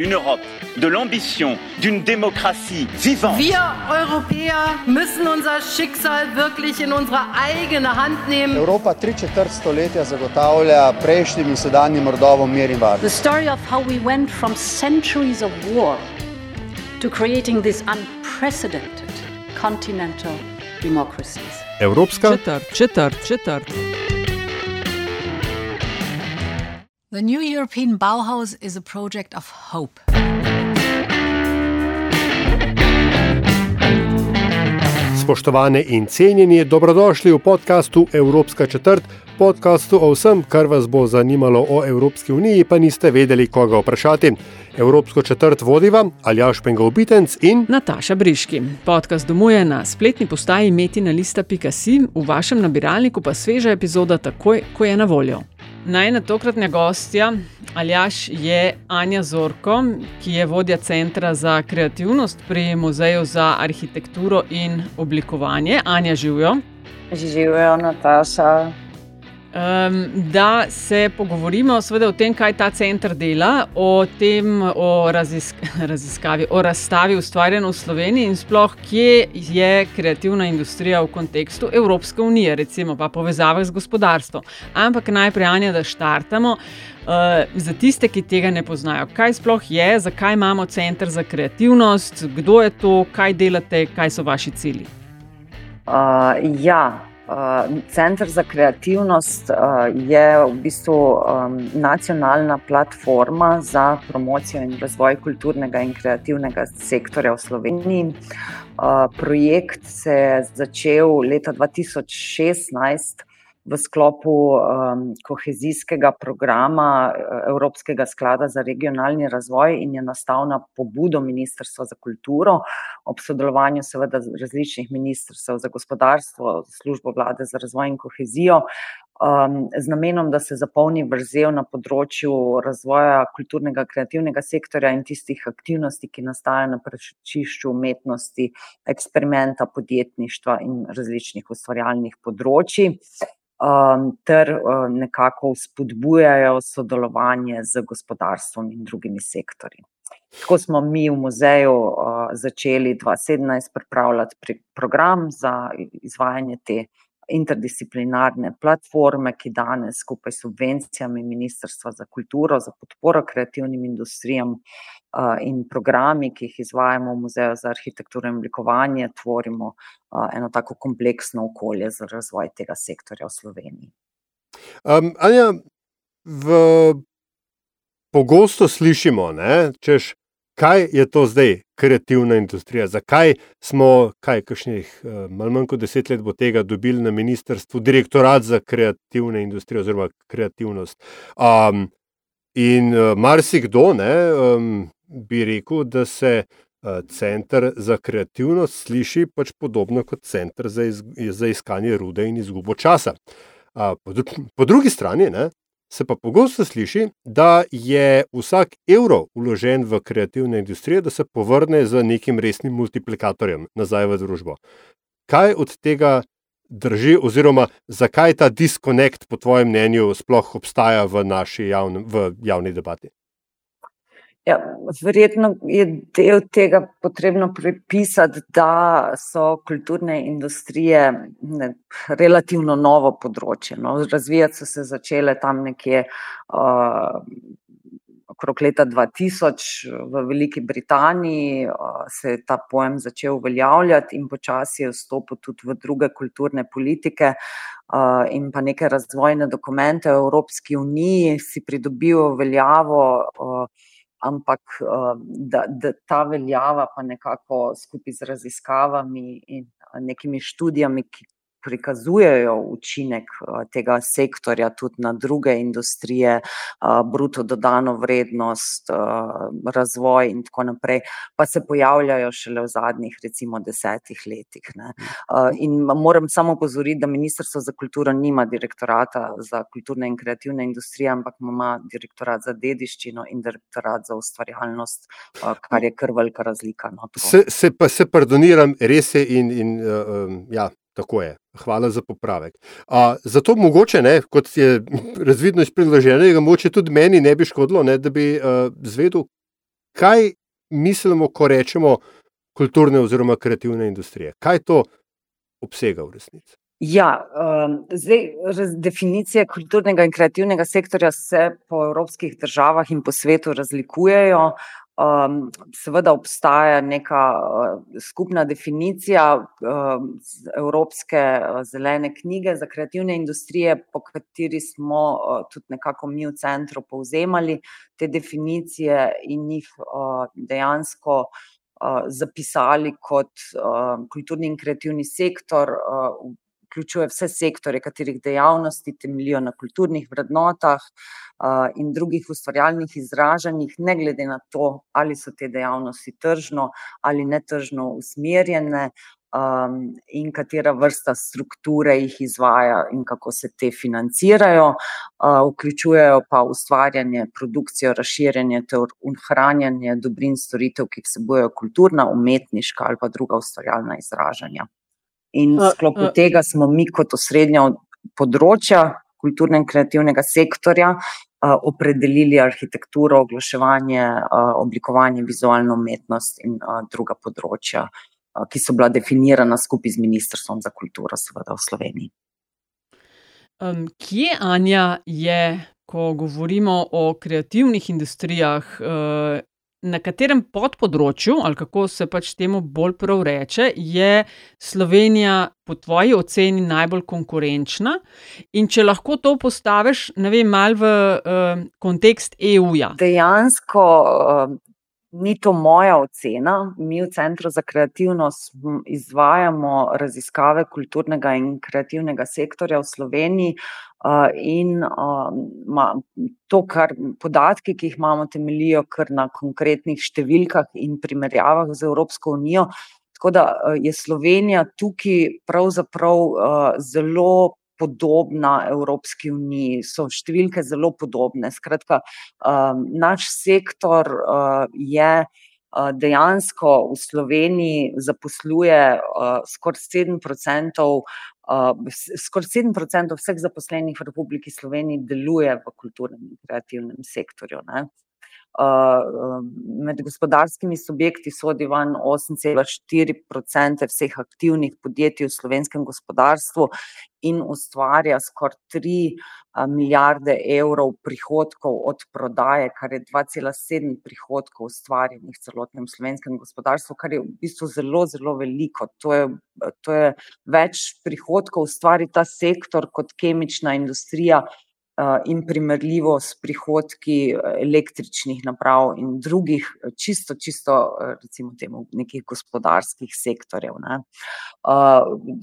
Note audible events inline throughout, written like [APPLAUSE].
Une Europe de l'ambition, d'une démocratie vivante. Wir Europäer müssen unser Schicksal wirklich in unsere eigene Hand nehmen. Evropa tri četrt stoletja zagotavlja prejšnjim in sedanjim rodovom mir in varnost. The story of how we went from centuries of war to creating this unprecedented continental democracies. Evropska Četrt, četrt, četrt. The new European Bauhaus is a project of hope. Spoštovane in cenjeni, dobrodošli v podkastu Evropska četrt, podkastu o vsem, kar vas bo zanimalo o Evropski uniji, pa niste vedeli, koga vprašati. Evropsko četrt vodiva Aljaš Pengovitenc in Nataša Briški. Podcast domuje na spletni postaji metina.si, v vašem nabiralniku pa sveža epizoda takoj, ko je na voljo. Najna tokratna gostja, Aljaš, je Anja Zorko, ki je vodja Centra za kreativnost pri Muzeju za arhitekturo in oblikovanje. Anja, živijo. Živijo, Nataša. Um, da se pogovorimo seveda, o tem, kaj ta center dela, o tem, o razisk [LAUGHS] raziskavi, o razstavi ustvarjeno v Sloveniji in sploh, kje je kreativna industrija v kontekstu Evropske unije, recimo pa povezave z gospodarstvom. Ampak najprej, Anja, da štartamo. Uh, za tiste, ki tega ne poznajo, kaj sploh je, zakaj imamo center za kreativnost, kdo je to, kaj delate, kaj so vaši cilji. Uh, ja, Center za kreativnost je v bistvu nacionalna platforma za promocijo in razvoj kulturnega in kreativnega sektorja v Sloveniji. Projekt se je začel leta 2016 v sklopu um, kohezijskega programa eh, Evropskega sklada za regionalni razvoj in je nastal na pobudo Ministrstva za kulturo, ob sodelovanju seveda različnih ministrstv za gospodarstvo, službo vlade za razvoj in kohezijo. Um, z namenom, da se zapolni vrzel na področju razvoja kulturnega, kreativnega sektorja in tistih aktivnosti, ki nastajajo na prečišču umetnosti, eksperimenta, podjetništva in različnih ustvarjalnih področji um, ter uh, nekako spodbujajo sodelovanje z gospodarstvom in drugimi sektorji. Tako smo mi v muzeju uh, začeli 2017 pripravljati pri, program za izvajanje te interdisciplinarne platforme, ki danes skupaj s subvencijami Ministrstva za kulturo, za podporo kreativnim industrijam in programi, ki jih izvajamo v Muzeju za arhitekturo in oblikovanje, tvorimo eno tako kompleksno okolje za razvoj tega sektorja v Sloveniji. Um, Anja, v, pogosto slišimo, da češ kaj je to zdaj, kreativna industrija, zakaj smo, kaj, kakšnih uh, malo manj kot deset let bo tega dobili na ministrstvu, direktorat za kreativno industrijo oziroma kreativnost. Um, in uh, marsikdo ne, um, bi rekel, da se uh, center za kreativnost sliši pač podobno kot center za, iz, za iskanje rude in izgubo časa. Uh, po, po drugi strani, ne, se pa pogosto sliši, da je vsak evro vložen v kreativno industrijo, da se povrne z nekim resnim multiplikatorjem nazaj v družbo. Kaj od tega drži, oziroma zakaj ta diskonekt, po tvojem mnenju, sploh obstaja v naši javni, v javni debati? Ja, verjetno je del tega potrebno pripisati, da so kulturne industrije ne, relativno novo področje. No. Razvijati so se začele tam nekje uh, okrog leta 2000 v Veliki Britaniji, uh, se je ta pojem začel uveljavljati in počasi je vstopil tudi v druge kulturne politike. Uh, in pa neke razvojne dokumente v Evropski uniji si pridobijo veljavo uh, ampak eh, da, da ta veljava pa nekako skupaj z raziskavami in nekimi študijami, ki prikazujejo učinek eh, tega sektorja tudi na druge industrije, eh, bruto dodano vrednost, eh, razvoj in tako naprej, pa se pojavljajo šele v zadnjih recimo desetih letih. Ne. In moram samo pozoriti, da Ministrstvo za kulturo nima direktorata za kulturne in kreativne industrije, ampak ima direktorat za dediščino in direktorat za ustvarjalnost, kar je kar velika razlika. No, se, se pa se pardoniram, res je in, in uh, ja, Tako je. Hvala za popravek. A, zato mogoče, ne, kot je [LAUGHS] razvidno iz predloženega, mogoče tudi meni ne bi škodilo, ne, da bi uh, zvedel, kaj mislimo, ko rečemo kulturne oziroma kreativne industrije? Kaj to obsega v resnici? Ja, um, zdaj, definicije kulturnega in kreativnega sektorja se po evropskih državah in po svetu razlikujejo. Um, seveda obstaja neka uh, skupna definicija uh, Evropske uh, zelene knjige za kreativne industrije, po kateri smo uh, tudi nekako mi v centru povzemali te definicije in jih uh, dejansko uh, zapisali kot uh, kulturni in kreativni sektor. Uh, vključuje vse sektore, katerih dejavnosti temeljijo na kulturnih vrednotah in drugih ustvarjalnih izražanjih, ne glede na to, ali so te dejavnosti tržno ali netržno usmerjene. Um, in katera vrsta strukture jih izvaja, in kako se te financirajo, uh, vključujejo pa ustvarjanje, produkcijo, razširjanje ter ohranjanje dobrin, storitev, ki vsebujejo kulturna, umetniška ali pa druga ustvarjalna izražanja. In v sklopu tega smo mi, kot osrednja področja kulturnega in kreativnega sektorja, opredelili arhitekturo, oglaševanje, oblikovanje, vizualno umetnost in druga področja, ki so bila definirana skupaj z Ministrstvom za kulturo, seveda v Sloveniji. Um, kje, Anja, je, ko govorimo o kreativnih industrijah, uh, na katerem podpodročju, ali kako se pač temu bolj prav reče, je Slovenija po tvoji oceni najbolj konkurenčna. In če lahko to postaviš, ne vem, malo v uh, kontekst EU-ja. Dejansko. Uh... Ni to moja ocena. Mi v Centru za kreativnost izvajamo raziskave kulturnega in kreativnega sektorja v Sloveniji. In to, kar podatki, ki jih imamo, temeljijo kar na konkretnih številkah in primerjavah z Evropsko unijo. Tako da je Slovenija tukaj pravzaprav zelo podobna Evropski uniji, so številke zelo podobne. Skratka, naš sektor je dejansko v Sloveniji zaposluje skoraj 7%. Uh, Skoraj 7% vseh zaposlenih v Republiki Sloveniji deluje v kulturnem in kreativnem sektorju. Ne. Med gospodarskimi subjekti sodi van 8,4% vseh aktivnih podjetij v slovenskem gospodarstvu in ustvarja skoraj 3 milijarde evrov prihodkov od prodaje, kar je 2,7 prihodkov ustvarjenih v celotnem slovenskem gospodarstvu, kar je v bistvu zelo, zelo veliko. To je, to je več prihodkov ustvari ta sektor kot kemična industrija in primerljivo s prihodki električnih naprav in drugih, čisto, čisto, recimo, temu, nekih gospodarskih sektorjev. Ne.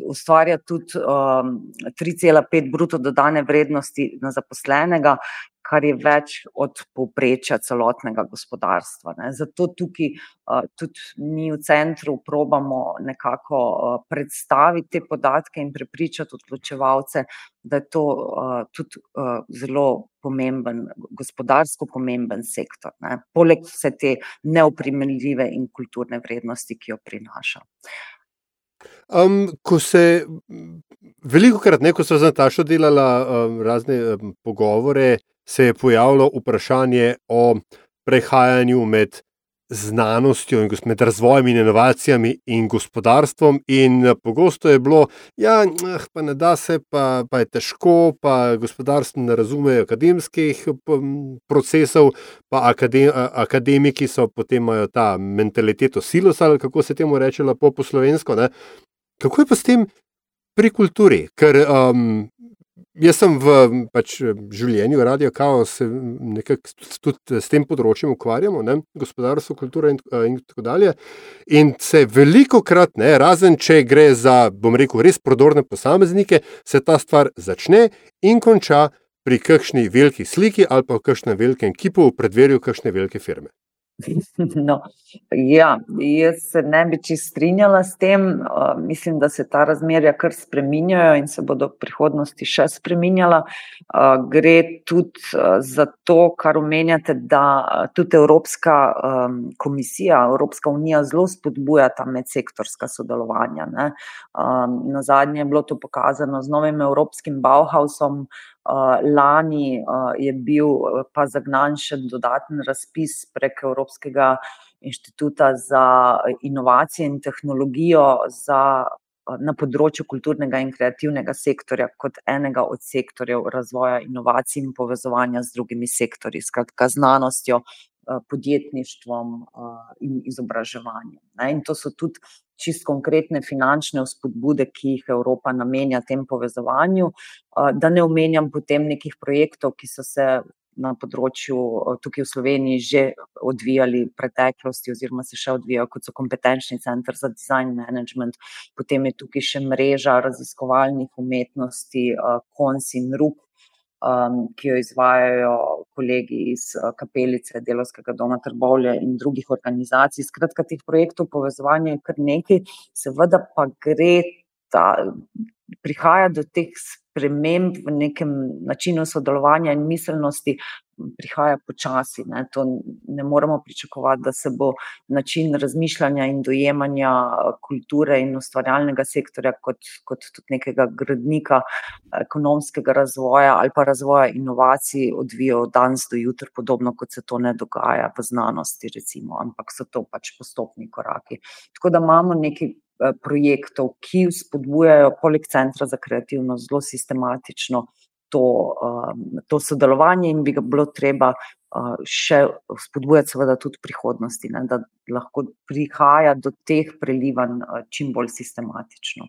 Ustvarja tudi 3,5 bruto dodane vrednosti na zaposlenega, kar je več od povprečja celotnega gospodarstva. Ne. Zato tukaj tudi mi v centru probamo nekako predstaviti te podatke in prepričati odločevalce, da je to tudi zelo pomemben, gospodarsko pomemben sektor, ne. poleg vse te neoprimerljive in kulturne vrednosti, ki jo prinaša. Um, ko se veliko krat, ko so z Natašo delala um, razne um, pogovore, se je pojavilo vprašanje o prehajanju med znanostjo in med razvojem in inovacijami in gospodarstvom. In eh, pogosto je bilo, ja, pa ne da se, pa, pa je težko, pa gospodarstvo ne razume akademskih procesov, pa akadem, akademiki so potem imajo ta mentaliteto silos ali kako se temu reče, lepo po slovensko. Ne? Kako je pa s tem pri kulturi? Ker um, Jaz sem v pač, življenju, radio, kao se nekako tudi s tem področjem ukvarjamo, ne? gospodarstvo, kultura in, in tako dalje. In se veliko krat, ne, razen če gre za, bom rekel, res prodorne posameznike, se ta stvar začne in konča pri kakšni veliki sliki ali pa v kakšnem velikem kipu v predverju kakšne velike firme. [LAUGHS] No, ja, jaz se ne bi čisto strinjala s tem. Mislim, da se ta razmerja kar spreminjajo in se bodo v prihodnosti še spreminjala. Gre tudi za to, kar omenjate, da tudi Evropska komisija, Evropska unija zelo spodbuja ta medsektorska sodelovanja. Um, na zadnje je bilo to pokazano z novim Evropskim Bauhausom, Uh, lani je bil pa zagnan še dodaten razpis prek Evropske Evropskega inštituta za inovacije in tehnologijo za, na področju kulturnega in kreativnega sektorja kot enega od sektorjev razvoja inovacij in povezovanja z drugimi sektorji, skratka znanostjo, podjetništvom in izobraževanjem. In to so tudi čist konkretne finančne vzpodbude, ki jih Evropa namenja tem povezovanju. Da ne omenjam potem nekih projektov, ki so se na področju tukaj v Sloveniji že odvijali v preteklosti oziroma se še odvijajo, kot so kompetenčni center za design management, potem je tukaj še mreža raziskovalnih umetnosti, KONS in RUP, ki jo izvajajo kolegi iz Kapelice, Delavskega doma Trbovlje in drugih organizacij. Skratka, teh projektov povezovanja je kar nekaj, seveda pa gre ta, prihaja do teh sprememb v nekem načinu sodelovanja in miselnosti, prihaja počasi, ne, to ne moremo pričakovati, da se bo način razmišljanja in dojemanja kulture in ustvarjalnega sektorja kot, kot tudi nekega gradnika ekonomskega razvoja ali pa razvoja inovacij odvijal od danes do jutri, podobno kot se to ne dogaja v znanosti, recimo, ampak so to pač postopni koraki. Tako da imamo nekaj projektov, ki vzpodbujajo poleg Centra za kreativnost zelo sistematično to, to sodelovanje in bi ga bilo treba še vzpodbujati seveda tudi v prihodnosti, ne, da lahko prihaja do teh prelivanj čim bolj sistematično.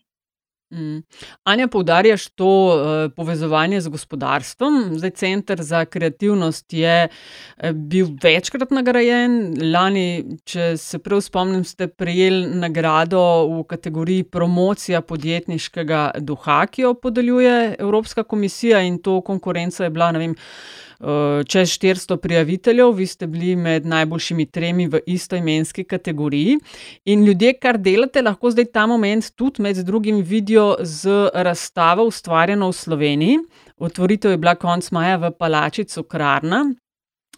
Anja, poudarjaš to, povezovanje z gospodarstvom, zdaj Center za kreativnost je, bil večkrat nagrajen, lani, če se prav spomnim, ste prejeli nagrado v kategoriji promocija podjetniškega duha, ki jo podeljuje Evropska komisija, in to konkurenca je bila, ne vem, čez štiristo prijaviteljev, vi ste bili med najboljšimi tremi v istoimenski kategoriji. In ljudje, kar delate, lahko zdaj ta moment tudi med drugim vidijo z razstavo Ustvarjeno v Sloveniji. Otvoritev je bila konec maja v palači Cukrarna.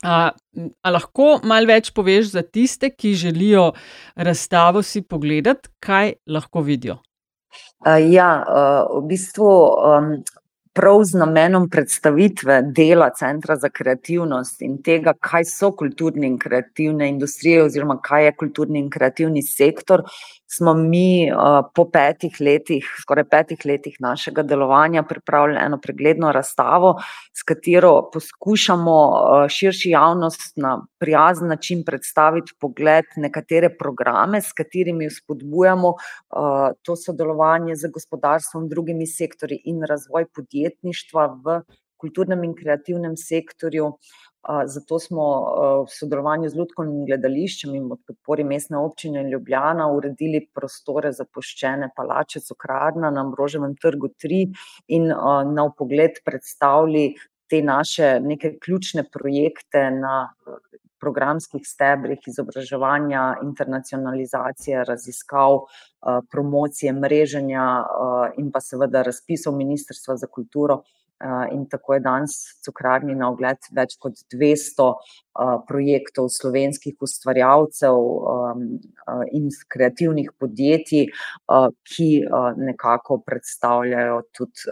a lahko malo več poveš za tiste, ki želijo razstavo si pogledati, kaj lahko vidijo? ja, v bistvu, prav z namenom predstavitve dela Centra za kreativnost in tega, kaj so kulturne in kreativne industrije oziroma kaj je kulturni in kreativni sektor, smo mi, po petih letih, skoraj petih letih našega delovanja pripravili eno pregledno razstavo, s katero poskušamo, širši javnosti na prijazen način predstaviti vpogled v nekatere programe, s katerimi vzpodbujamo, to sodelovanje z gospodarstvom, drugimi sektorji in razvoj podjetništva v kulturnem in kreativnem sektorju. Zato smo, v sodelovanju z Lutkovnim gledališčem in ob podpori Mestne občine Ljubljana uredili prostore zapuščene palače Cukrarna na Ambroževem trgu tri in, na vpogled predstavili te naše neke ključne projekte na programskih stebrih izobraževanja, internacionalizacije, raziskav, promocije, mreženja, in pa seveda razpisov Ministrstva za kulturo. In tako je danes v Cukrarni na ogled več kot dvesto, projektov slovenskih ustvarjalcev, in kreativnih podjetij, ki, nekako predstavljajo tudi,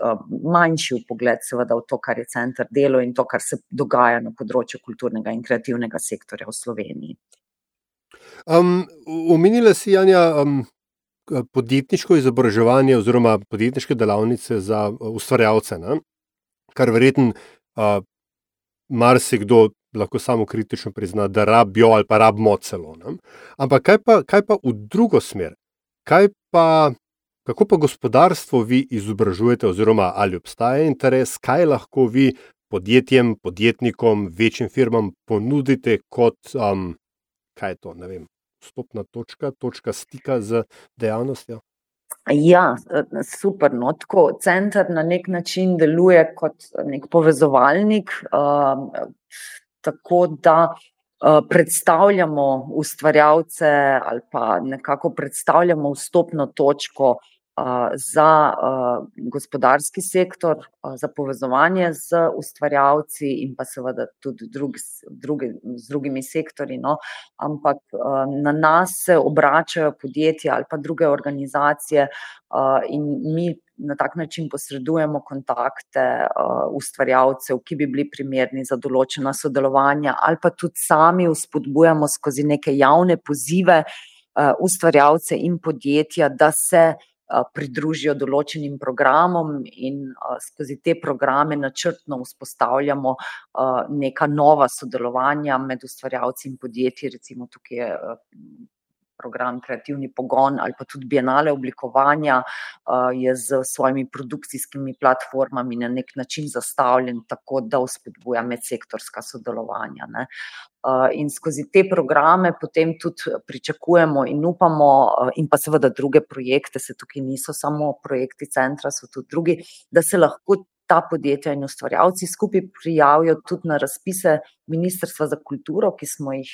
manjši vpogled seveda v to, kar je center delal, in to, kar se dogaja na področju kulturnega in kreativnega sektorja v Sloveniji. omenila si, Janja, podjetniško izobraževanje oziroma podjetniške delavnice za ustvarjalce, ne. Kar verjetno, marsikdo lahko samokritično prizna, da rabijo ali pa rabimo celo, ne. Ampak kaj pa, kaj pa v drugo smer? Kaj pa, kako pa gospodarstvo vi izobražujete oziroma ali obstaja interes, kaj lahko vi podjetjem, podjetnikom, večjim firmam ponudite kot, kaj je to, ne vem, vstopna točka, točka stika z dejavnostjo? Ja, super, no, tako, center na neki način deluje kot neki povezovalnik, tako da, predstavljamo ustvarjalce ali pa nekako predstavljamo vstopno točko, za, gospodarski sektor, za povezovanje z ustvarjalci in pa seveda tudi druge, z drugimi sektorji, no. Ampak, na nas se obračajo podjetja ali pa druge organizacije, in mi na tak način posredujemo kontakte ustvarjalcev, ki bi bili primerni za določena sodelovanja, ali pa tudi sami vzpodbujamo skozi neke javne pozive ustvarjalce in podjetja, da se pridružijo določenim programom in skozi te programe načrtno vzpostavljamo neka nova sodelovanja med ustvarjalci in podjetji, recimo tukaj je program Kreativni pogon ali pa tudi Bienale oblikovanja je s svojimi produkcijskimi platformami na neki način zastavljen tako, da vzpodbuja medsektorska sodelovanja, ne. In skozi te programe potem tudi pričakujemo in upamo, in pa seveda druge projekte, saj tukaj niso samo projekti centra, so tudi drugi, da se lahko ta podjetja in ustvarjalci skupaj prijavijo tudi na razpise Ministrstva za kulturo, ki smo jih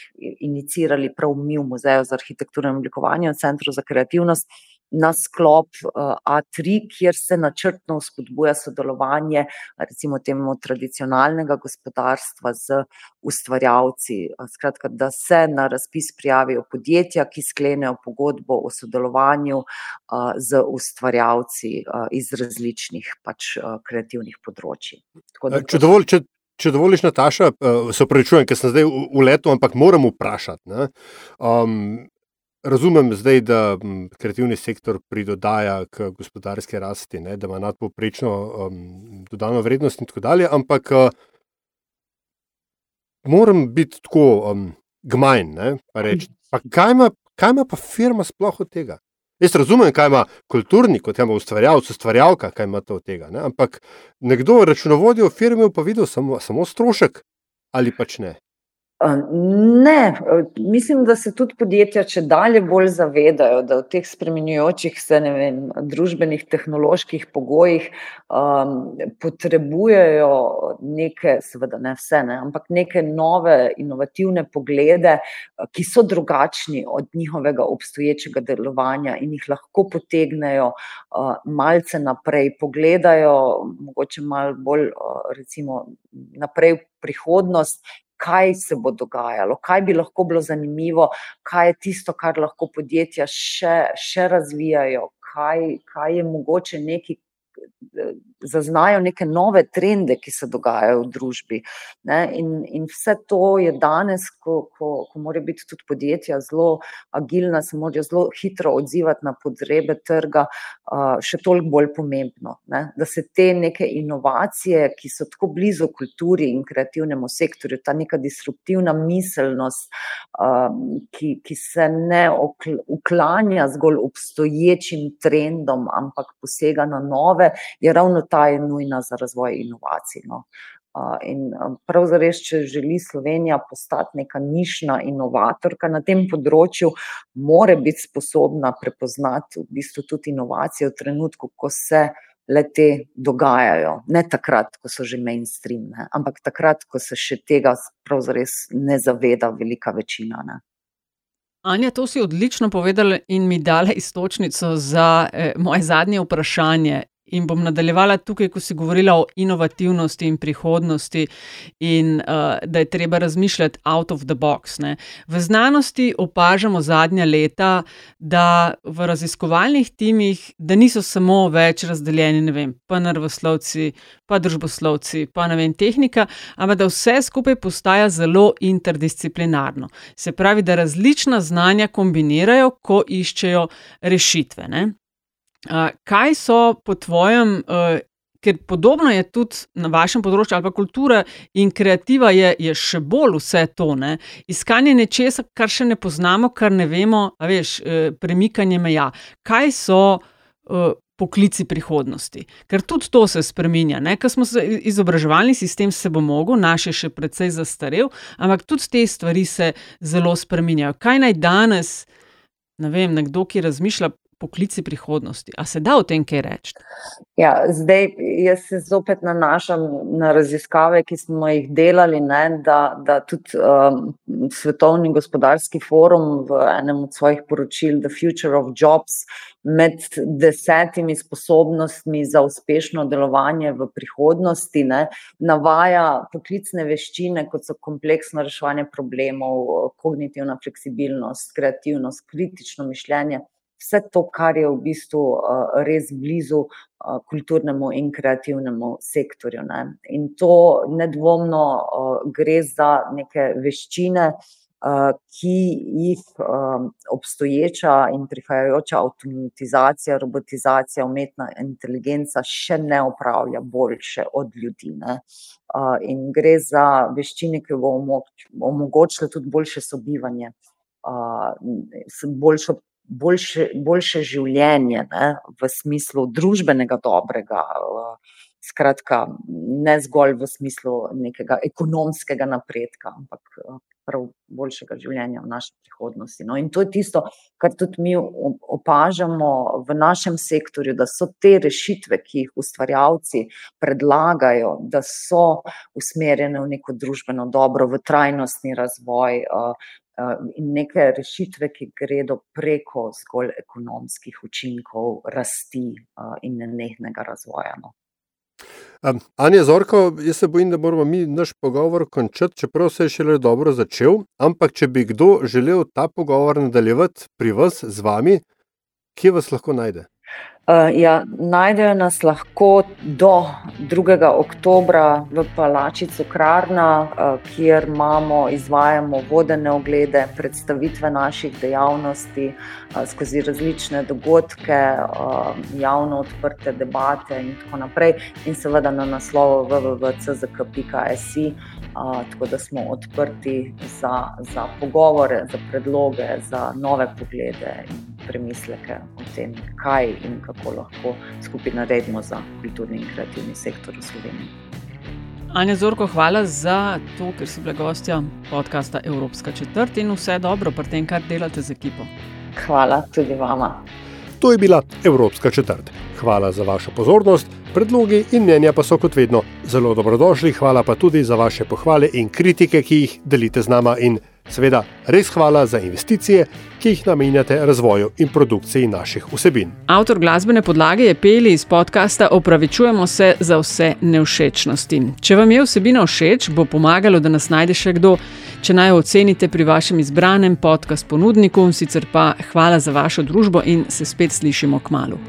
iniciirali prav mi v Muzeju za arhitekturo in oblikovanje in Centru za kreativnost, na sklop A3, kjer se načrtno vzpodbuja sodelovanje recimo temu tradicionalnega gospodarstva z ustvarjalci, skratka, da se na razpis prijavijo podjetja, ki sklenejo pogodbo o sodelovanju z ustvarjalci iz različnih pač kreativnih področij. Tako da Če če, če dovoliš, Nataša, se opravičujem, ker sem zdaj v letu, ampak moram vprašati, ne. Razumem zdaj, da kreativni sektor pridodaja k gospodarski rasti, ne, da ima nadpovprečno dodano vrednost in tako dalje, ampak moram biti tako gmajn, ne, pa reči, pa kaj ima, kaj ima pa firma sploh od tega? Jaz razumem, kaj ima kulturnik, kot ima ustvarjalec, ustvarjalka, kaj imata od tega, ne, ampak nekdo, računovodja v firmi, pa videl samo, samo strošek ali pač ne? Ne, mislim, da se tudi podjetja čedalje bolj zavedajo, da v teh spreminjajočih se, vem, družbenih, tehnoloških pogojih potrebujejo neke, seveda ne vse, ne, ampak neke nove inovativne poglede, ki so drugačni od njihovega obstoječega delovanja in jih lahko potegnejo malce naprej, pogledajo mogoče malo bolj recimo naprej v prihodnost, kaj se bo dogajalo, kaj bi lahko bilo zanimivo, kaj je tisto, kar lahko podjetja še, še razvijajo, kaj, kaj je mogoče nekaj, zaznajo neke nove trende, ki se dogajajo v družbi, ne, in, in vse to je danes, ko, ko, ko morajo biti tudi podjetja zelo agilna, se morajo zelo hitro odzivati na potrebe trga, še toliko bolj pomembno, ne, da se te neke inovacije, ki so tako blizu kulturi in kreativnemu sektorju, ta neka disruptivna miselnost, ki, ki se ne uklanja zgolj obstoječim trendom, ampak posega na nove, je ravno ta je nujna za razvoj inovacij, no. in prav zares, če želi Slovenija postati neka nišna inovatorka na tem področju, mora biti sposobna prepoznati v bistvu tudi inovacije v trenutku, ko se le-te dogajajo, ne takrat, ko so že mainstream, ne, ampak takrat, ko se še tega prav zares ne zaveda velika večina, ne. Anja, to si odlično povedala in mi dala iztočnico za moje zadnje vprašanje. In bom nadaljevala tukaj, ko si govorila o inovativnosti in prihodnosti in, da je treba razmišljati out of the box, ne. V znanosti opažamo zadnja leta, da v raziskovalnih timih, da niso samo več razdeljeni, ne vem, pa naravoslovci pa družboslovci pa, ne vem, tehnika, ampak da vse skupaj postaja zelo interdisciplinarno. Se pravi, da različna znanja kombinirajo, ko iščejo rešitve, ne. Kaj so po tvojem, ker podobno je tudi na vašem področju, ali pa kultura in kreativa je, je še bolj vse to, ne, iskanje nečesa, kar še ne poznamo, kar ne vemo, a veš, premikanje meja. Kaj so poklici prihodnosti? Ker tudi to se se, izobraževalni sistem se bo mogel, naš je še precej zastarel, ampak tudi te stvari se zelo spreminjajo. Kaj naj danes, ne vem, nekdo, ki razmišlja, poklici prihodnosti, a se da o tem kaj reči? Ja, zdaj jaz se zopet nanašam na raziskave, ki smo jih delali, ne, da, da tudi Svetovni gospodarski forum v enem od svojih poročil The future of jobs med desetimi sposobnostmi za uspešno delovanje v prihodnosti, ne, navaja poklicne veščine, kot so kompleksno reševanje problemov, kognitivna fleksibilnost, kreativnost, kritično mišljenje, vse to, kar je v bistvu uh, res blizu uh, kulturnemu in kreativnemu sektorju. Ne. In to nedvomno uh, gre za neke veščine, ki jih obstoječa in prihajajoča avtomatizacija, robotizacija, umetna inteligenca še ne upravlja boljše od ljudi. Ne. In gre za veščine, ki bo omogočile tudi boljše sobivanje. Uh, boljšo boljše, boljše življenje, ne, v smislu družbenega dobrega, skratka, ne zgolj v smislu nekega ekonomskega napredka, ampak prav boljšega življenja v naši prihodnosti. No, in to je tisto, kar tudi mi opažamo v našem sektorju, da so te rešitve, ki jih ustvarjalci predlagajo, da so usmerjene v neko družbeno dobro, v trajnostni razvoj, in neke rešitve, ki gredo preko zgolj ekonomskih učinkov, rasti in nehnega razvoja. No. Anja Zorko, jaz se bojim, da moramo mi naš pogovor končati, čeprav se je šele dobro začel. Ampak, če bi kdo želel ta pogovor nadaljevati pri vas, z vami, kje vas lahko najde? Uh, ja, najdejo nas lahko do 2. oktobra v Palači Cukrarna, uh, kjer imamo, izvajamo vodene oglede, predstavitve naših dejavnosti uh, skozi različne dogodke, uh, javno odprte debate in tako naprej, in seveda na naslovu www.czk.si. Tako da smo odprti za, za pogovore, za predloge, za nove poglede in premisleke o tem, kaj in kako lahko skupaj naredimo za kulturni in kreativni sektor v Sloveniji. Anja Zorko, hvala za to, ker si bila gostja podcasta Evropska četrt in vse dobro pri tem, kar delate z ekipo. Hvala tudi vama. To je bila Evropska četrt. Hvala za vašo pozornost, predlogi in mnenja pa so kot vedno zelo dobrodošli. Hvala pa tudi za vaše pohvale in kritike, ki jih delite z nama in Seveda, res hvala za investicije, ki jih namenjate razvoju in produkciji naših vsebin. Avtor glasbene podlage je Peli iz podcasta Opravičujemo se za vse neušečnosti. Če vam je vsebina všeč, bo pomagalo, da nas najde še kdo. Če naj ocenite pri vašem izbranem podkastu ponudniku, sicer pa hvala za vašo družbo in se spet slišimo k malu.